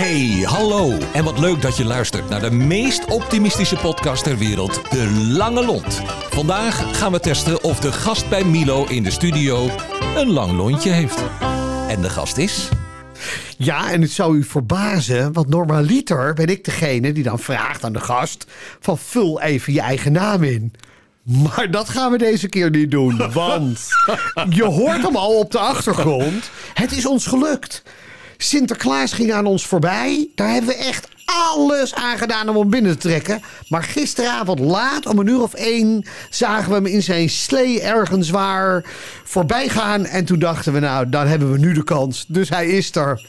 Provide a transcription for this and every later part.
Hey, hallo. En wat leuk dat je luistert naar de meest optimistische podcast ter wereld, De Lange Lont. Vandaag gaan we testen of de gast bij Milo in de studio een lang lontje heeft. En de gast is... Ja, en het zou u verbazen, want normaliter ben ik degene die dan vraagt aan de gast: van vul even je eigen naam in. Maar dat gaan we deze keer niet doen, want je hoort hem al op de achtergrond. Het is ons gelukt. Sinterklaas ging aan ons voorbij. Daar hebben we echt alles aan gedaan om hem binnen te trekken. Maar gisteravond laat, om een uur of één, zagen we hem in zijn slee ergens waar voorbij gaan. En toen dachten we, nou, dan hebben we nu de kans. Dus hij is er.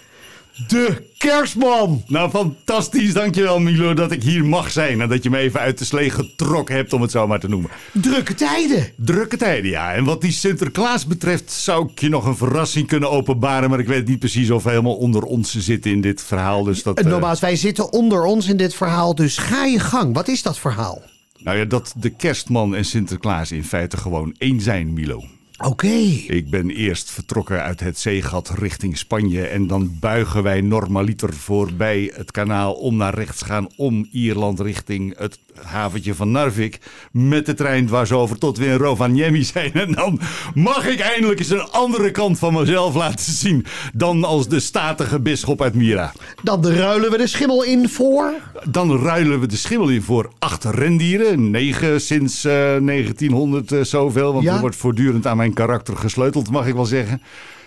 De kerstman! Nou, fantastisch. Dankjewel, Milo, dat ik hier mag zijn. En dat je me even uit de slee getrokken hebt, om het zo maar te noemen. Drukke tijden. Drukke tijden, ja. En wat die Sinterklaas betreft, zou ik je nog een verrassing kunnen openbaren. Maar ik weet niet precies of we helemaal onder ons zitten in dit verhaal. Dus dat, En eh, nogmaals, wij zitten onder ons in dit verhaal, dus ga je gang. Wat is dat verhaal? nou ja, dat de kerstman en Sinterklaas in feite gewoon één zijn, Milo. Oké. Ik ben eerst vertrokken uit het zeegat richting Spanje. En dan buigen wij normaliter voorbij het kanaal om naar rechts te gaan. Om Ierland richting het haventje van Narvik. Met de trein dwars over tot we in Rovaniemi zijn. En dan mag ik eindelijk eens een andere kant van mezelf laten zien. Dan als de statige bisschop uit Mira. Dan ruilen we de schimmel in voor. Dan ruilen we de schimmel in voor acht rendieren. Negen sinds eh, 1900 eh, zoveel. Want Ja. er wordt voortdurend aan mijn karakter gesleuteld, mag ik wel zeggen.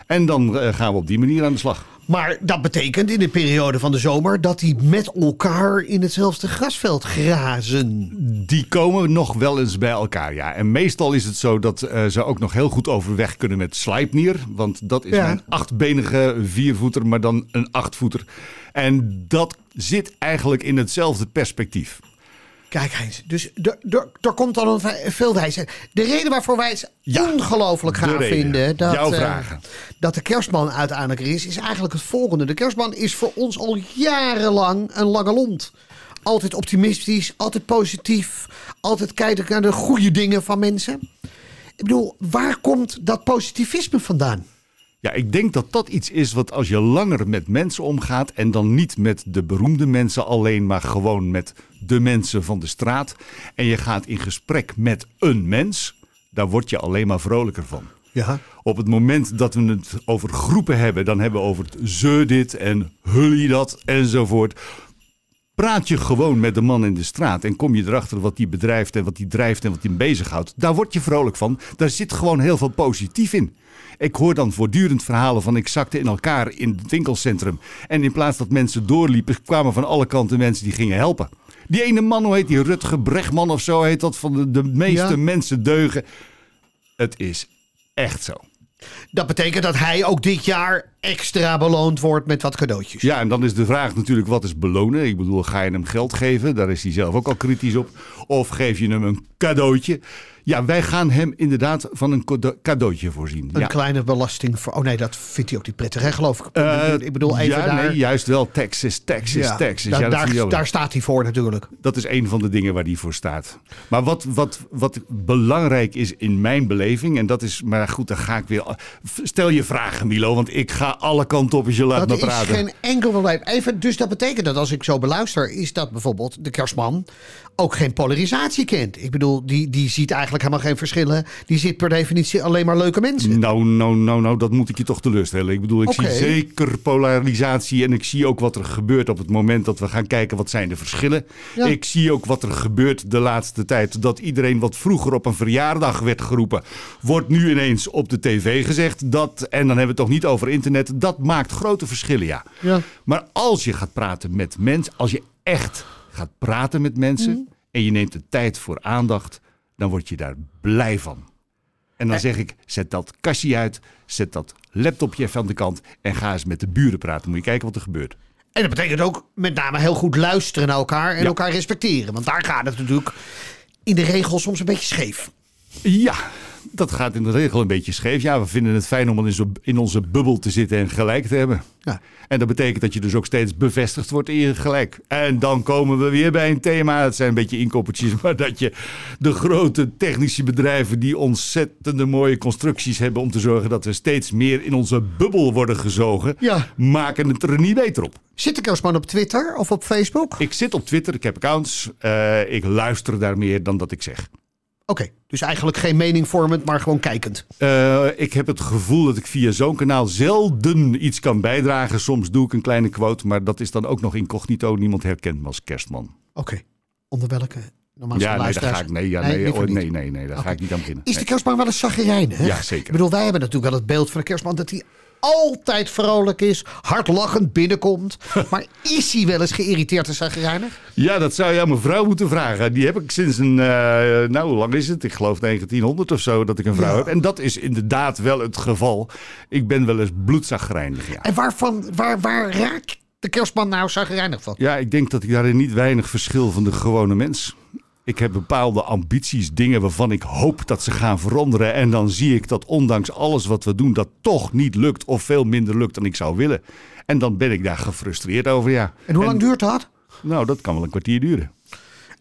En dan eh, gaan we op die manier aan de slag. Maar dat betekent in de periode van de zomer dat die met elkaar in hetzelfde grasveld grazen. Die komen nog wel eens bij elkaar, ja. En meestal is het zo dat eh, ze ook nog heel goed overweg kunnen met Sleipnir. Want dat is Ja. mijn achtbenige viervoeter, maar dan een achtvoeter. En dat zit eigenlijk in hetzelfde perspectief. Kijk Heinz, dus er- komt dan een wijsheid. De reden waarvoor wij het Ja, ongelooflijk gaaf reden. vinden dat, Jouw eh, vragen. dat de kerstman uiteindelijk er is, is eigenlijk het volgende. De kerstman is voor ons al jarenlang een lange lont. Altijd optimistisch, altijd positief, altijd kijken naar de goede dingen van mensen. Ik bedoel, waar komt dat positivisme vandaan? Ja, ik denk dat dat iets is wat als je langer met mensen omgaat en dan niet met de beroemde mensen alleen, maar gewoon met de mensen van de straat en je gaat in gesprek met een mens, daar word je alleen maar vrolijker van. Ja. Op het moment dat we het over groepen hebben, dan hebben we over het ze dit en hullie dat enzovoort. Praat je gewoon met de man in de straat en kom je erachter wat die bedrijft en wat die drijft en wat die hem bezighoudt. Daar word je vrolijk van. Daar zit gewoon heel veel positief in. Ik hoor dan voortdurend verhalen van ik zakte in elkaar in het winkelcentrum. En in plaats dat mensen doorliepen, kwamen van alle kanten mensen die gingen helpen. Die ene man, hoe heet die, Rutger Brechtman of zo heet dat, van de, de meeste Ja. mensen deugen. Het is echt zo. Dat betekent dat hij ook dit jaar extra beloond wordt met wat cadeautjes. Ja, en dan is de vraag natuurlijk, wat is belonen? Ik bedoel, ga je hem geld geven? Daar is hij zelf ook al kritisch op. Of geef je hem een cadeautje? Ja, wij gaan hem inderdaad van een cadeautje voorzien. Een ja. kleine belasting voor. Oh nee, dat vindt hij ook niet prettig, hè, geloof ik. Eh, ik bedoel, even ja, daar. nee, juist wel. Texas, Texas, Ja, Texas. daar, ja, dat daar, daar staat hij voor natuurlijk. Dat is een van de dingen waar die voor staat. Maar wat, wat, wat belangrijk is in mijn beleving, en dat is, maar goed, dan ga ik weer. Stel je vragen, Milo, want ik ga alle kanten op als je laat Dat me is praten. geen enkel probleem. Even, dus dat betekent dat als ik zo beluister, is dat bijvoorbeeld de kerstman ook geen polarisatie kent. Ik bedoel, die, die ziet eigenlijk helemaal geen verschillen. Die ziet per definitie alleen maar leuke mensen. Nou, nou, nou, nou, dat moet ik je toch teleurstellen. Ik bedoel, ik zie zeker polarisatie en ik zie ook wat er gebeurt op het moment dat we gaan kijken wat zijn de verschillen. Ja. Ik zie ook wat er gebeurt de laatste tijd. Dat iedereen wat vroeger op een verjaardag werd geroepen, wordt nu ineens op de tv gezegd. Dat, en dan hebben we het toch niet over internet. Dat maakt grote verschillen, ja. Ja. Maar als je gaat praten met mensen, als je echt gaat praten met mensen Mhm. en je neemt de tijd voor aandacht, dan word je daar blij van. En Eh. dan zeg ik, zet dat kastje uit, zet dat laptopje even aan de kant en ga eens met de buren praten. Moet je kijken wat er gebeurt. En dat betekent ook met name heel goed luisteren naar elkaar en Ja. elkaar respecteren. Want daar gaat het natuurlijk in de regel soms een beetje scheef. Ja, dat gaat in de regel een beetje scheef. Ja, we vinden het fijn om in, onze bubbel te zitten en gelijk te hebben. Ja. En dat betekent dat je dus ook steeds bevestigd wordt in je gelijk. En dan komen we weer bij een thema. Het zijn een beetje inkoppertjes, maar dat je de grote technische bedrijven die ontzettende mooie constructies hebben om te zorgen dat we steeds meer in onze bubbel worden gezogen, Ja. maken het er niet beter op. Zit de kerstman op Twitter of op Facebook? Ik zit op Twitter, ik heb accounts. eh, ik luister daar meer dan dat ik zeg. Oké, dus eigenlijk geen mening vormend, maar gewoon kijkend. Eh, ik heb het gevoel dat ik via zo'n kanaal zelden iets kan bijdragen. Soms doe ik een kleine quote, maar dat is dan ook nog incognito. Niemand herkent me als kerstman. Oké, onder welke? Normaal ja, nee, daar ga ik, nee, ja, nee, liever oh, nee, nee, nee, daar ga ik niet aan beginnen. Is de Nee. kerstman wel eens zagrijnig? Ja, zeker. Ik bedoel, wij hebben natuurlijk wel het beeld van de kerstman dat hij altijd vrolijk is, hardlachend binnenkomt. Maar is hij wel eens geïrriteerd en zagrijnig? Ja, dat zou je aan mijn vrouw moeten vragen. Die heb ik sinds een, eh, nou, hoe lang is het? Ik geloof 1900 of zo dat ik een vrouw Ja. heb. En dat is inderdaad wel het geval. Ik ben wel eens bloedzagrijnig, ja. En waarvan, waar, waar raakt de kerstman nou zagrijnig van? Ja, ik denk dat ik daarin niet weinig verschil van de gewone mens. Ik heb bepaalde ambities, dingen waarvan ik hoop dat ze gaan veranderen. En dan zie ik dat ondanks alles wat we doen, dat toch niet lukt of veel minder lukt dan ik zou willen. En dan ben ik daar gefrustreerd over, ja. En hoe lang duurt dat? Nou, dat kan wel een kwartier duren.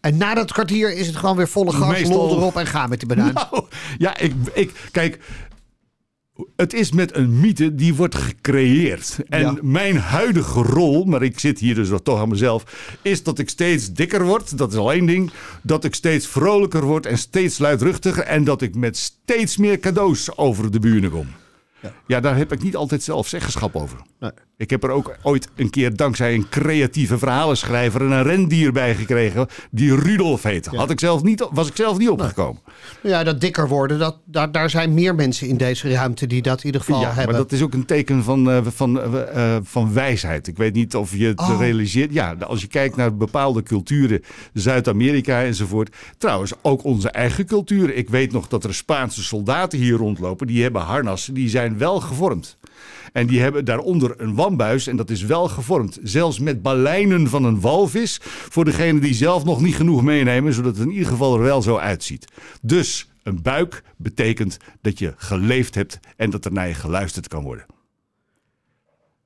En na dat kwartier is het gewoon weer volle gas, Meestal- lol erop en gaan met die banaan. Nou, ja, ik, ik, kijk, het is met een mythe die wordt gecreëerd. En Ja. mijn huidige rol, maar ik zit hier dus toch aan mezelf, is dat ik steeds dikker word. Dat is al één ding. Dat ik steeds vrolijker word en steeds luidruchtiger. En dat ik met steeds meer cadeaus over de buren kom. Ja. daar heb ik niet altijd zelf zeggenschap over. Nee. Ik heb er ook ooit een keer dankzij een creatieve verhalenschrijver een rendier bij gekregen die Rudolf heette. Had ik zelf niet, was ik zelf niet opgekomen. Ja, dat dikker worden, dat, daar, daar zijn meer mensen in deze ruimte die dat in ieder geval Ja, hebben. maar dat is ook een teken van, eh, van, eh, eh, van wijsheid. Ik weet niet of je het Oh. realiseert. Ja, als je kijkt naar bepaalde culturen, Zuid-Amerika enzovoort. Trouwens, ook onze eigen cultuur. Ik weet nog dat er Spaanse soldaten hier rondlopen. Die hebben harnassen, die zijn wel gevormd. En die hebben daaronder een wambuis en dat is wel gevormd. Zelfs met baleinen van een walvis. Voor degene die zelf nog niet genoeg meenemen, zodat het in ieder geval er wel zo uitziet. Dus een buik betekent dat je geleefd hebt en dat er naar je geluisterd kan worden.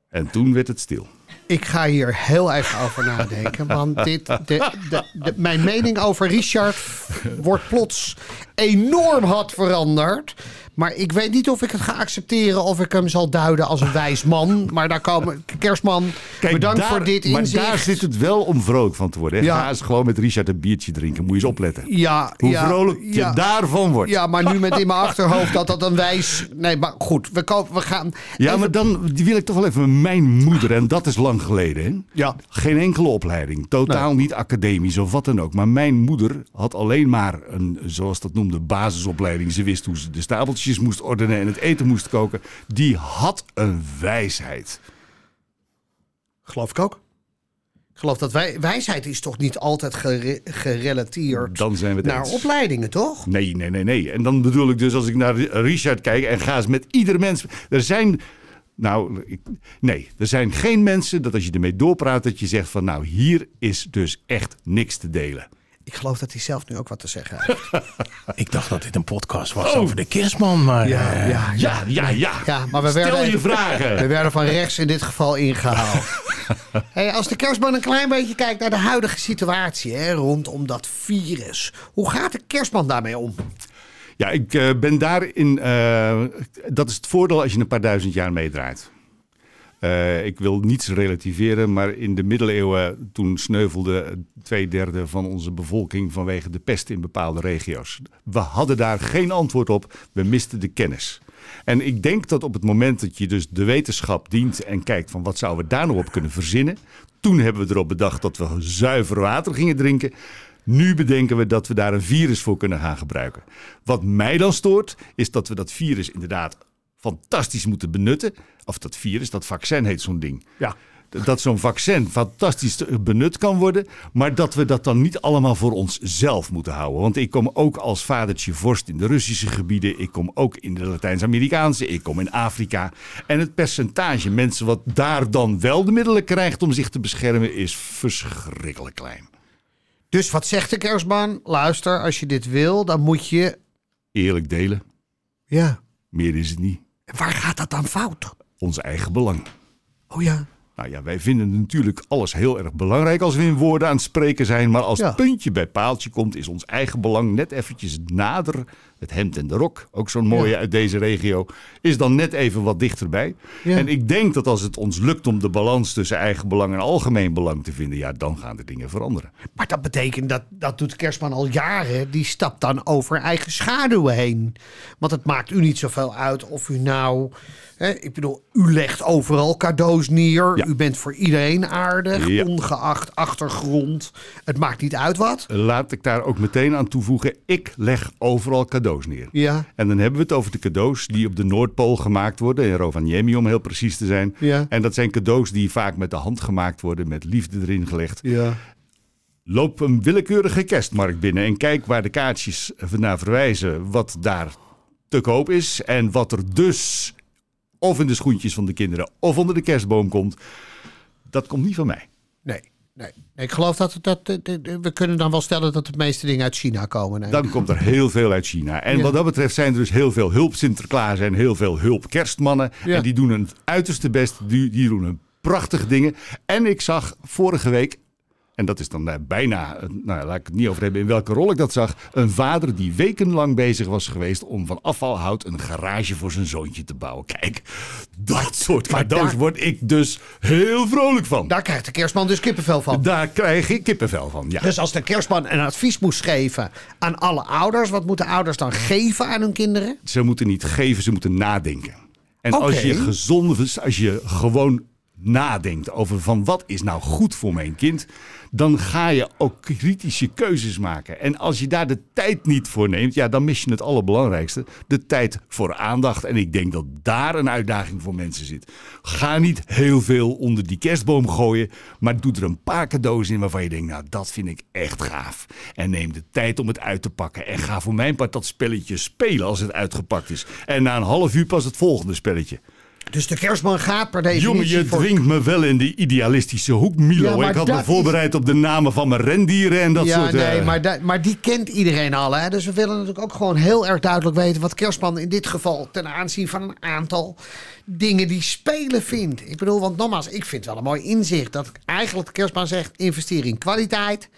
En toen werd het stil. Ik ga hier heel even over nadenken. Want dit, de, de, de- mijn mening over Richard wordt plots enorm hard veranderd. Maar ik weet niet of ik het ga accepteren of ik hem zal duiden als een wijs man. Maar daar komen. Kerstman, bedankt daar- voor dit Maar inzicht. daar zit het wel om vrolijk van te worden. hè. Ja. Ga eens gewoon met Richard een biertje drinken. Moet je eens opletten. Ja, Hoe ja, vrolijk ja. je daarvan wordt. Ja, maar nu met in mijn achterhoofd dat dat een wijs. Nee, maar goed, we, kopen, we gaan. Ja, even- maar dan wil ik toch wel even mijn moeder. En dat is lang geleden. Hè? Ja. Geen enkele opleiding. Totaal niet academisch of wat dan ook. Maar mijn moeder had alleen maar een, zoals dat noemde, basisopleiding. Ze wist hoe ze de stapeltjes moest ordenen en het eten moest koken. Die had een wijsheid. Geloof ik ook. Ik geloof dat wij, wijsheid is toch niet altijd gere- gerelateerd Dan zijn we naar eens. opleidingen, toch? Nee, nee, nee, nee. En dan bedoel ik dus als ik naar Richard kijk en ga eens met ieder mens. Er zijn. Nou, ik- nee, er zijn geen mensen dat als je ermee doorpraat, dat je zegt van nou, hier is dus echt niks te delen. Ik geloof dat hij zelf nu ook wat te zeggen heeft. Ik dacht dat dit een podcast was over de kerstman, maar... eh, ja, Ja, ja, ja. Ja, maar we Stel werden je vragen. We werden van rechts in dit geval ingehaald. hey, als de kerstman een klein beetje kijkt naar de huidige situatie hè, rondom dat virus. Hoe gaat de kerstman daarmee om? Ja, ik eh, ben daarin. eh, dat is het voordeel als je een paar duizend jaar meedraait. Eh, ik wil niets relativeren, maar in de middeleeuwen toen sneuvelde twee derde van onze bevolking vanwege de pest in bepaalde regio's. We hadden daar geen antwoord op, we misten de kennis. En ik denk dat op het moment dat je dus de wetenschap dient en kijkt van wat zouden we daar nog op kunnen verzinnen. Toen hebben we erop bedacht dat we zuiver water gingen drinken. Nu bedenken we dat we daar een virus voor kunnen gaan gebruiken. Wat mij dan stoort, is dat we dat virus inderdaad fantastisch moeten benutten. Of dat virus, dat vaccin heet zo'n ding. Ja. Dat zo'n vaccin fantastisch benut kan worden. Maar dat we dat dan niet allemaal voor onszelf moeten houden. Want ik kom ook als vadertje vorst in de Russische gebieden. Ik kom ook in de Latijns-Amerikaanse. Ik kom in Afrika. En het percentage mensen wat daar dan wel de middelen krijgt om zich te beschermen is verschrikkelijk klein. Dus wat zegt de kerstman? Luister, als je dit wil, dan moet je Eerlijk delen. Ja. Meer is het niet. En waar gaat dat dan fout? Ons eigen belang. Oh ja. Nou ja, wij vinden natuurlijk alles heel erg belangrijk als we in woorden aan het spreken zijn. Maar als Ja. het puntje bij paaltje komt, is ons eigen belang net eventjes nader. Het hemd en de rok, ook zo'n mooie Ja. uit deze regio, is dan net even wat dichterbij. Ja. En ik denk dat als het ons lukt om de balans tussen eigen belang en algemeen belang te vinden, ja, dan gaan de dingen veranderen. Maar dat betekent dat, dat doet Kerstman al jaren. Die stapt dan over eigen schaduw heen. Want het maakt u niet zoveel uit of u nou... Hè, ik bedoel, u legt overal cadeaus neer. Ja. U bent voor iedereen aardig, Ja. ongeacht achtergrond. Het maakt niet uit wat. Laat ik daar ook meteen aan toevoegen, ik leg overal cadeaus neer. Ja. En dan hebben we het over de cadeaus die op de Noordpool gemaakt worden. In Rovaniemi om heel precies te zijn. Ja. En dat zijn cadeaus die vaak met de hand gemaakt worden, met liefde erin gelegd. Ja. Loop een willekeurige kerstmarkt binnen en kijk waar de kaartjes naar verwijzen. Wat daar te koop is en wat er dus of in de schoentjes van de kinderen of onder de kerstboom komt. Dat komt niet van mij. Nee. Nee. ik geloof dat, dat, we kunnen dan wel stellen dat de meeste dingen uit China komen. Nee. Dan komt er heel veel uit China. En Ja. wat dat betreft zijn er dus heel veel hulp Sinterklaas en heel veel hulp kerstmannen. Ja. En die doen het uiterste best. Die, die doen een prachtige dingen. En ik zag vorige week, en dat is dan eh, bijna, eh, nou laat ik het niet over hebben in welke rol ik dat zag. Een vader die wekenlang bezig was geweest om van afvalhout een garage voor zijn zoontje te bouwen. Kijk, dat soort cadeaus daar- word ik dus heel vrolijk van. Daar krijgt de kerstman dus kippenvel van. Daar krijg ik kippenvel van. Ja. Dus als de kerstman een advies moest geven aan alle ouders, wat moeten ouders dan geven aan hun kinderen? Ze moeten niet geven, ze moeten nadenken. En als je gezond, als je gewoon nadenkt over van wat is nou goed voor mijn kind, dan ga je ook kritische keuzes maken. En als je daar de tijd niet voor neemt, ja, dan mis je het allerbelangrijkste, de tijd voor aandacht. En ik denk dat daar een uitdaging voor mensen zit. Ga niet heel veel onder die kerstboom gooien, maar doe er een paar cadeaus in waarvan je denkt, nou, dat vind ik echt gaaf. En neem de tijd om het uit te pakken en ga voor mijn part dat spelletje spelen als het uitgepakt is. En na een half uur pas het volgende spelletje. Dus de kerstman gaat per definitie Jongen, je voor... dwingt me wel in die idealistische hoek, Milo. Ja, ik had me is- voorbereid op de namen van mijn rendieren en dat ja, soort... nee, eh, maar, maar die kent iedereen al. Hè? Dus we willen natuurlijk ook gewoon heel erg duidelijk weten wat kerstman in dit geval ten aanzien van een aantal dingen die spelen vindt. Ik bedoel, want nogmaals, ik vind het wel een mooi inzicht dat eigenlijk de kerstman zegt: investeer in kwaliteit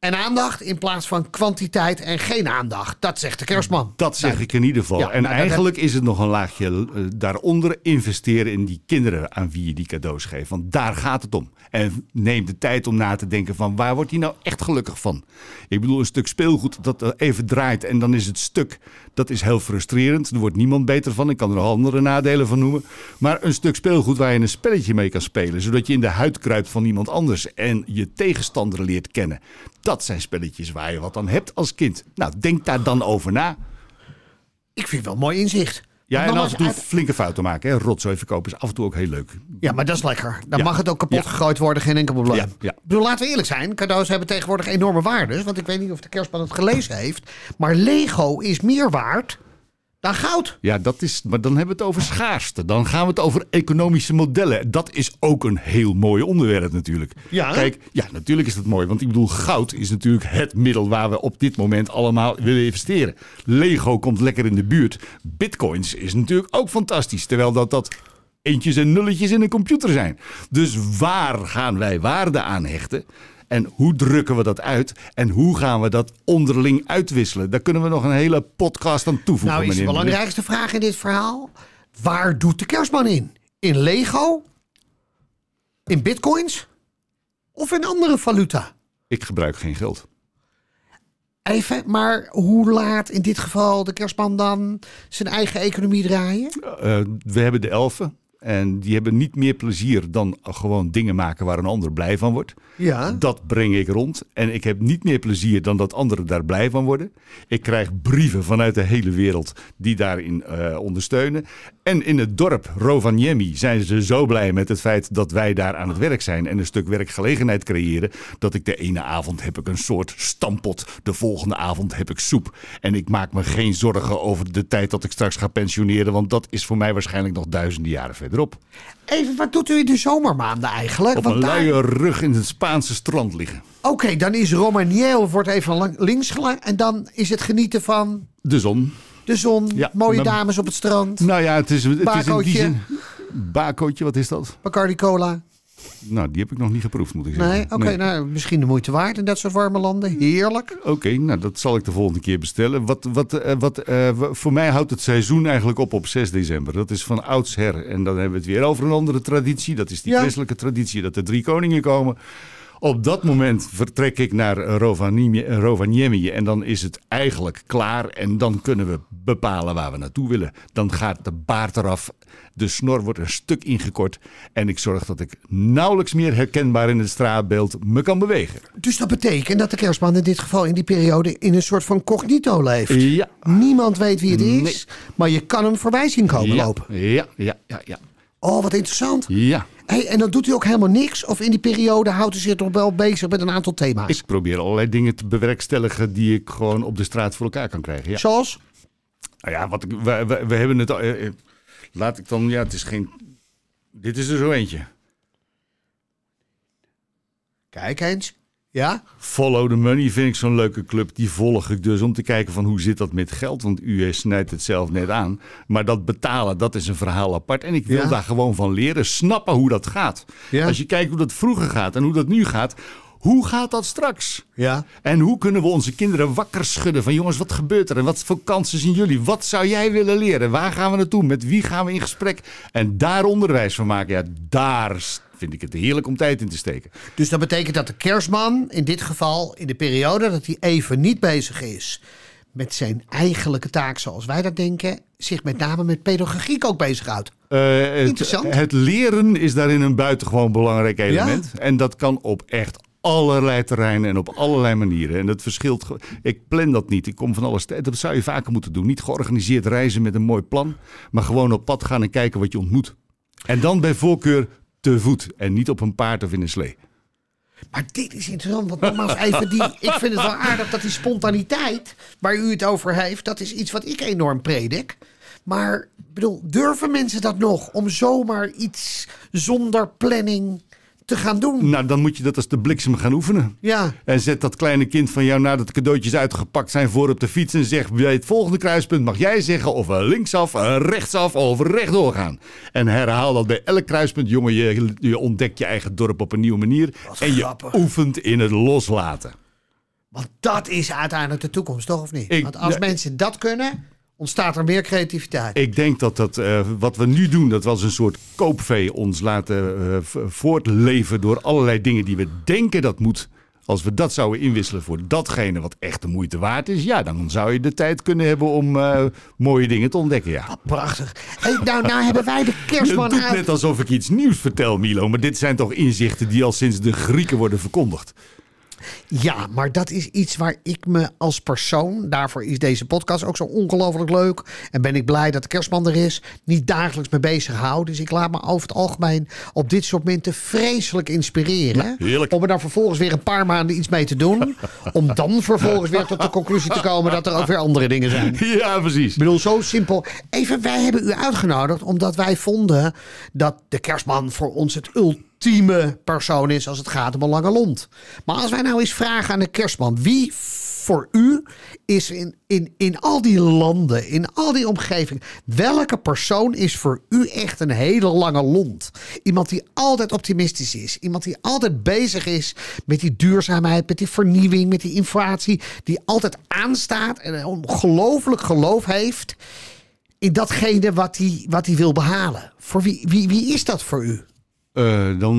en aandacht in plaats van kwantiteit en geen aandacht. Dat zegt de kerstman. Dat zeg Nou, ik in ieder geval. Ja, en nou, dat- eigenlijk is het nog een laagje eh, daaronder investeren in die kinderen aan wie je die cadeaus geeft. Want daar gaat het om. En neem de tijd om na te denken van waar wordt hij nou echt gelukkig van? Ik bedoel, een stuk speelgoed dat er even draait en dan is het stuk. Dat is heel frustrerend. Er wordt niemand beter van. Ik kan er nog andere nadelen van noemen. Maar een stuk speelgoed waar je een spelletje mee kan spelen. Zodat je in de huid kruipt van iemand anders. En je tegenstander leert kennen. Dat zijn spelletjes waar je wat aan hebt als kind. Nou, denk daar dan over na. Ik vind het wel mooi inzicht. Ja, en af nogmaals, en toe uit- flinke fouten maken. Hè? Rotzooi verkopen is af en toe ook heel leuk. Ja, maar dat is lekker. Dan Ja. mag het ook kapot Ja. gegooid worden, geen enkel probleem. Ja, ja. Ik bedoel, laten we eerlijk zijn. Cadeaus hebben tegenwoordig enorme waardes. Want ik weet niet of de kerstman het gelezen heeft. Maar Lego is meer waard dan goud. Ja, dat is, maar dan hebben we het over schaarste. Dan gaan we het over economische modellen. Dat is ook een heel mooi onderwerp natuurlijk. Ja? Kijk, ja, natuurlijk is dat mooi. Want ik bedoel, goud is natuurlijk het middel waar we op dit moment allemaal willen investeren. Lego komt lekker in de buurt. Bitcoins is natuurlijk ook fantastisch. Terwijl dat, dat eentjes en nulletjes in een computer zijn. Dus waar gaan wij waarde aan hechten? En hoe drukken we dat uit? En hoe gaan we dat onderling uitwisselen? Daar kunnen we nog een hele podcast aan toevoegen. Nou is de belangrijkste vraag in dit verhaal. Waar doet de kerstman in? In Lego? In bitcoins? Of in andere valuta? Ik gebruik geen geld. Even, maar hoe laat in dit geval de kerstman dan zijn eigen economie draaien? Eh, we hebben de elfen. En die hebben niet meer plezier dan gewoon dingen maken waar een ander blij van wordt. Ja. Dat breng ik rond. En ik heb niet meer plezier dan dat anderen daar blij van worden. Ik krijg brieven vanuit de hele wereld die daarin eh, ondersteunen. En in het dorp Rovaniemi zijn ze zo blij met het feit dat wij daar aan het werk zijn en een stuk werkgelegenheid creëren, dat ik de ene avond heb ik een soort stampot, de volgende avond heb ik soep. En ik maak me geen zorgen over de tijd dat ik straks ga pensioneren, want dat is voor mij waarschijnlijk nog duizenden jaren verderop. Even, wat doet u in de zomermaanden eigenlijk? Op Want een daar- luie rug in het Spaanse strand liggen. Oké, dan is Romaniel wordt even links gelegd. En dan is het genieten van De zon. De zon, Ja, mooie maar- dames op het strand, Nou ja, het is, het is in die zin... Bakootje, wat is dat? Bacardi Cola. Nou, die heb ik nog niet geproefd, moet ik zeggen. Nee, oké, nou misschien de moeite waard in dat soort warme landen. Heerlijk. Oké, nou dat zal ik de volgende keer bestellen. Wat, wat, eh, wat, eh, voor mij houdt het seizoen eigenlijk op op 6 december. Dat is van oudsher. En dan hebben we het weer over een andere traditie. Dat is die Ja. christelijke traditie dat de drie koningen komen. Op dat moment vertrek ik naar Rovaniemi, Rovaniemi en dan is het eigenlijk klaar. En dan kunnen we bepalen waar we naartoe willen. Dan gaat de baard eraf, de snor wordt een stuk ingekort. En ik zorg dat ik nauwelijks meer herkenbaar in het straatbeeld me kan bewegen. Dus dat betekent dat de kerstman in dit geval in die periode in een soort van cognito leeft. Ja, Niemand weet wie het is, maar je kan hem voorbij zien komen ja, lopen. ja, ja, ja, ja. Oh, wat interessant. Ja, Hey, en dan doet hij ook helemaal niks? Of in die periode houdt hij zich toch wel bezig met een aantal thema's? ik probeer allerlei dingen te bewerkstelligen die ik gewoon op de straat voor elkaar kan krijgen. Ja. Zoals? Nou ja, wat ik, we, we, we hebben het al. eh, eh, laat ik dan, ja, het is geen. Dit is er zo eentje. Kijk eens. Ja? Follow the Money vind ik zo'n leuke club. Die volg ik dus om te kijken van hoe zit dat met geld. Want u snijdt het zelf net aan. Maar dat betalen, dat is een verhaal apart. En ik wil Ja. daar gewoon van leren. Snappen hoe dat gaat. Ja. Als je kijkt hoe dat vroeger gaat en hoe dat nu gaat. Hoe gaat dat straks? Ja. En hoe kunnen we onze kinderen wakker schudden van jongens, wat gebeurt er en wat voor kansen zien jullie? Wat zou jij willen leren? Waar gaan we naartoe? Met wie gaan we in gesprek? En daar onderwijs van maken. Ja, daar vind ik het heerlijk om tijd in te steken. Dus dat betekent dat de kerstman in dit geval in de periode dat hij even niet bezig is met zijn eigenlijke taak zoals wij dat denken, zich met name met pedagogiek ook bezighoudt. Eh, het, Interessant. het leren is daarin een buitengewoon belangrijk element. En dat kan op echt allerlei terreinen en op allerlei manieren. En dat verschilt. Ik plan dat niet. Ik kom van alles. Dat zou je vaker moeten doen. Niet georganiseerd reizen met een mooi plan, maar gewoon op pad gaan en kijken wat je ontmoet. En dan bij voorkeur te voet en niet op een paard of in een slee. Maar dit is interessant, want nogmaals even die, ik vind het wel aardig dat die spontaniteit waar u het over heeft, dat is iets wat ik enorm predik. Maar bedoel, durven mensen dat nog om zomaar iets zonder planning te gaan doen? Nou, dan moet je dat als de bliksem gaan oefenen. Ja, En zet dat kleine kind van jou nadat de cadeautjes uitgepakt zijn voor op de fiets. En zeg bij het volgende kruispunt mag jij zeggen of linksaf, rechtsaf of rechtdoor gaan. En herhaal dat bij elk kruispunt. Jongen, je, je ontdekt je eigen dorp op een nieuwe manier. en je oefent in het loslaten. want dat is uiteindelijk de toekomst, toch of niet? Ik- want als mensen dat kunnen, ontstaat er meer creativiteit. Ik denk dat dat, eh, wat we nu doen, dat we als een soort koopvee ons laten v- voortleven door allerlei dingen die we denken dat moet. Als we dat zouden inwisselen voor datgene wat echt de moeite waard is, ja, dan zou je de tijd kunnen hebben om eh, mooie dingen te ontdekken. Ja. Prachtig. Hey, nou, nou hebben wij de Het kerstman doet uit. net alsof ik iets nieuws vertel, Milo. Maar dit zijn toch inzichten die al sinds de Grieken worden verkondigd. Ja, maar dat is iets waar ik me als persoon, daarvoor is deze podcast ook zo ongelooflijk leuk. En ben ik blij dat de kerstman er is, niet dagelijks mee bezig hou. Dus ik laat me over het algemeen op dit soort momenten vreselijk inspireren. heerlijk. Om er dan vervolgens weer een paar maanden iets mee te doen. om dan vervolgens weer tot de conclusie te komen dat er ook weer andere dingen zijn. Ja, precies. Ik bedoel, zo simpel. Even, wij hebben u uitgenodigd omdat wij vonden dat de kerstman voor ons het ultieme persoon is als het gaat om een lange lont. Maar als wij nou eens vragen aan de kerstman, wie voor u is in, in, in al die landen, in al die omgevingen, welke persoon is voor u echt een hele lange lont? Iemand die altijd optimistisch is, iemand die altijd bezig is met die duurzaamheid, met die vernieuwing, met die inflatie, die altijd aanstaat en een ongelooflijk geloof heeft in datgene wat hij, wat hij wil behalen. Voor wie, wie, wie is dat voor u? Eh, dan,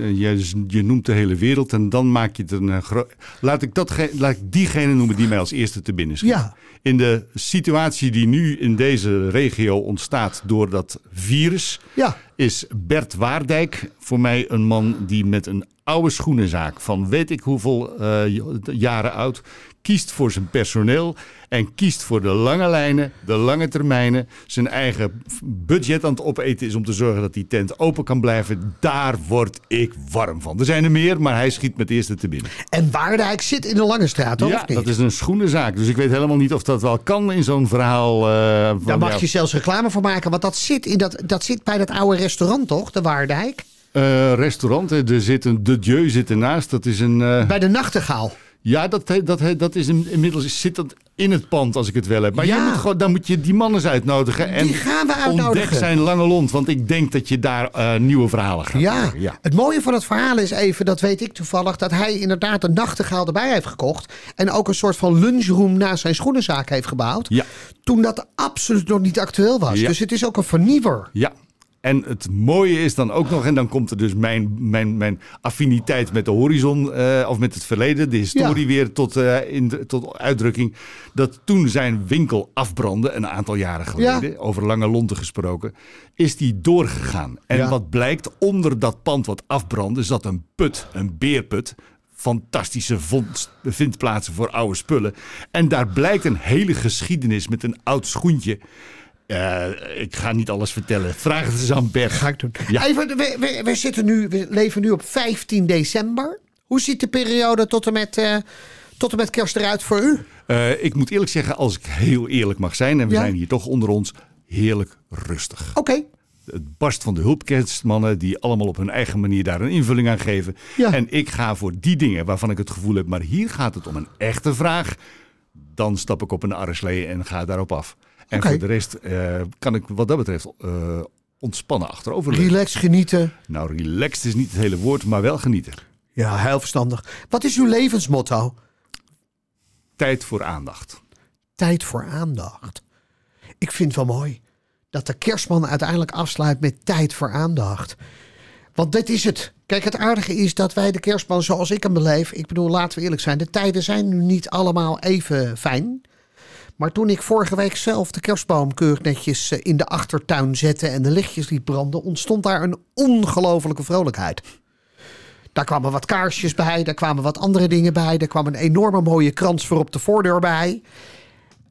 eh, je, je noemt de hele wereld en dan maak je het een... eh, laat, ik dat, laat ik diegene noemen die mij als eerste te binnen schiet. Ja. In de situatie die nu in deze regio ontstaat door dat virus... Ja. is Bert Waardijk voor mij een man die met een oude schoenenzaak van weet ik hoeveel jaren oud... kiest voor zijn personeel en kiest voor de lange lijnen, de lange termijnen, zijn eigen budget aan het opeten is om te zorgen dat die tent open kan blijven. Daar word ik warm van. Er zijn er meer, maar hij schiet met de eerste te binnen. En Waardijk zit in de Lange Straat, hoor, Ja, dat is een schoenenzaak. Dus ik weet helemaal niet of dat wel kan in zo'n verhaal. van, Daar mag je zelfs reclame voor maken, want dat zit, in dat, dat zit bij dat oude restaurant, toch? De Waardijk. eh, restaurant, er zit een De Dieu zit ernaast. Dat is een. eh, Bij de Nachtegaal. Ja, dat, dat, dat is inmiddels zit dat in het pand als ik het wel heb. Maar Ja. moet gewoon, dan moet je die mannen eens uitnodigen. En Die gaan we Ontdek zijn lange lont, want ik denk dat je daar eh, nieuwe verhalen gaat Ja. ja. het mooie van het verhaal is even, dat weet ik toevallig, dat hij inderdaad een nachtegaal erbij heeft gekocht. En ook een soort van lunchroom naast zijn schoenenzaak heeft gebouwd. Ja. Toen dat absoluut nog niet actueel was. Dus het is ook een vernieuwer. Ja. En het mooie is dan ook nog, en dan komt er dus mijn, mijn, mijn affiniteit met de horizon, eh, of met het verleden, de historie Ja. weer tot, eh, in tot uitdrukking. Dat toen zijn winkel afbrandde, een aantal jaren geleden, over lange lonten gesproken, is die doorgegaan. En Ja. wat blijkt, onder dat pand wat afbrandde, zat een put, een beerput. Fantastische vondst, vindplaatsen voor oude spullen. En daar blijkt een hele geschiedenis met een oud schoentje. Eh, ik ga niet alles vertellen. Vraag het eens aan Bert. Ga ik doen. Ja. Even, we, we, we, zitten nu, we leven nu op 15 december. Hoe ziet de periode tot en met, eh, tot en met kerst eruit voor u? Eh, ik moet eerlijk zeggen, als ik heel eerlijk mag zijn, en we Ja. zijn hier toch onder ons, heerlijk rustig. Oké. Het barst van de hulpkerstmannen die allemaal op hun eigen manier daar een invulling aan geven. Ja. En ik ga voor die dingen waarvan ik het gevoel heb, maar hier gaat het om een echte vraag. Dan stap ik op een arreslee en ga daarop af. En voor de rest eh, kan ik wat dat betreft eh, ontspannen achterover. Relax, genieten. Nou, relaxed is niet het hele woord, maar wel genieten. Ja, heel verstandig. Wat is uw levensmotto? Tijd voor aandacht. Tijd voor aandacht. Ik vind het wel mooi dat de kerstman uiteindelijk afsluit met tijd voor aandacht. Want dit is het. Kijk, het aardige is dat wij de kerstman zoals ik hem beleef. Ik bedoel, laten we eerlijk zijn. De tijden zijn nu niet allemaal even fijn. Maar toen ik vorige week zelf de kerstboom keurig netjes eh, in de achtertuin zette en de lichtjes liet branden, ontstond daar een ongelofelijke vrolijkheid. Daar kwamen wat kaarsjes bij, daar kwamen wat andere dingen bij. Er kwam een enorme mooie krans voor op de voordeur bij.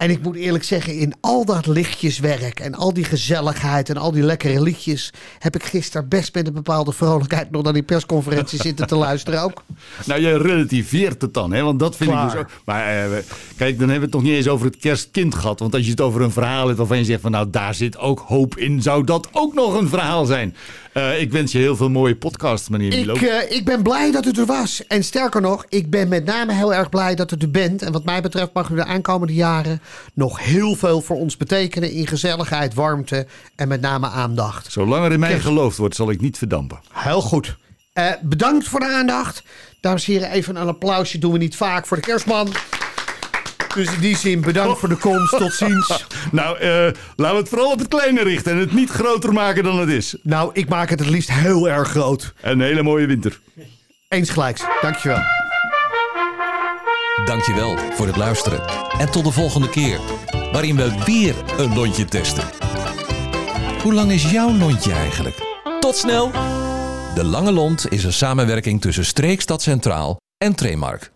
En ik moet eerlijk zeggen, in al dat lichtjeswerk en al die gezelligheid en al die lekkere liedjes, heb ik gisteren best met een bepaalde vrolijkheid nog naar die persconferentie zitten te luisteren ook. Nou, je relativeert het dan, hè? want dat vind Klaar. ik dus ook. Maar eh, kijk, dan hebben we het nog niet eens over het kerstkind gehad. Want als je het over een verhaal hebt waarvan je zegt van nou, daar zit ook hoop in, zou dat ook nog een verhaal zijn. Eh, ik wens je heel veel mooie podcasts, meneer Milo. Ik, eh, ik ben blij dat het er was. En sterker nog, ik ben met name heel erg blij dat het er bent. En wat mij betreft mag u de aankomende jaren nog heel veel voor ons betekenen in gezelligheid, warmte en met name aandacht. Zolang er in mij geloofd wordt, zal ik niet verdampen. Heel goed. Eh, bedankt voor de aandacht. Dames en heren, even een applausje doen we niet vaak voor de kerstman. Dus in die zin, bedankt voor de komst. Tot ziens. Nou, eh, laten we het vooral op het kleine richten en het niet groter maken dan het is. Nou, ik maak het het liefst heel erg groot. Een hele mooie winter. Eens gelijks. Dankjewel. Dankjewel voor het luisteren. En tot de volgende keer, waarin we weer een lontje testen. Hoe lang is jouw lontje eigenlijk? Tot snel! De Lange Lont is een samenwerking tussen Streekstad Centraal en Tremark.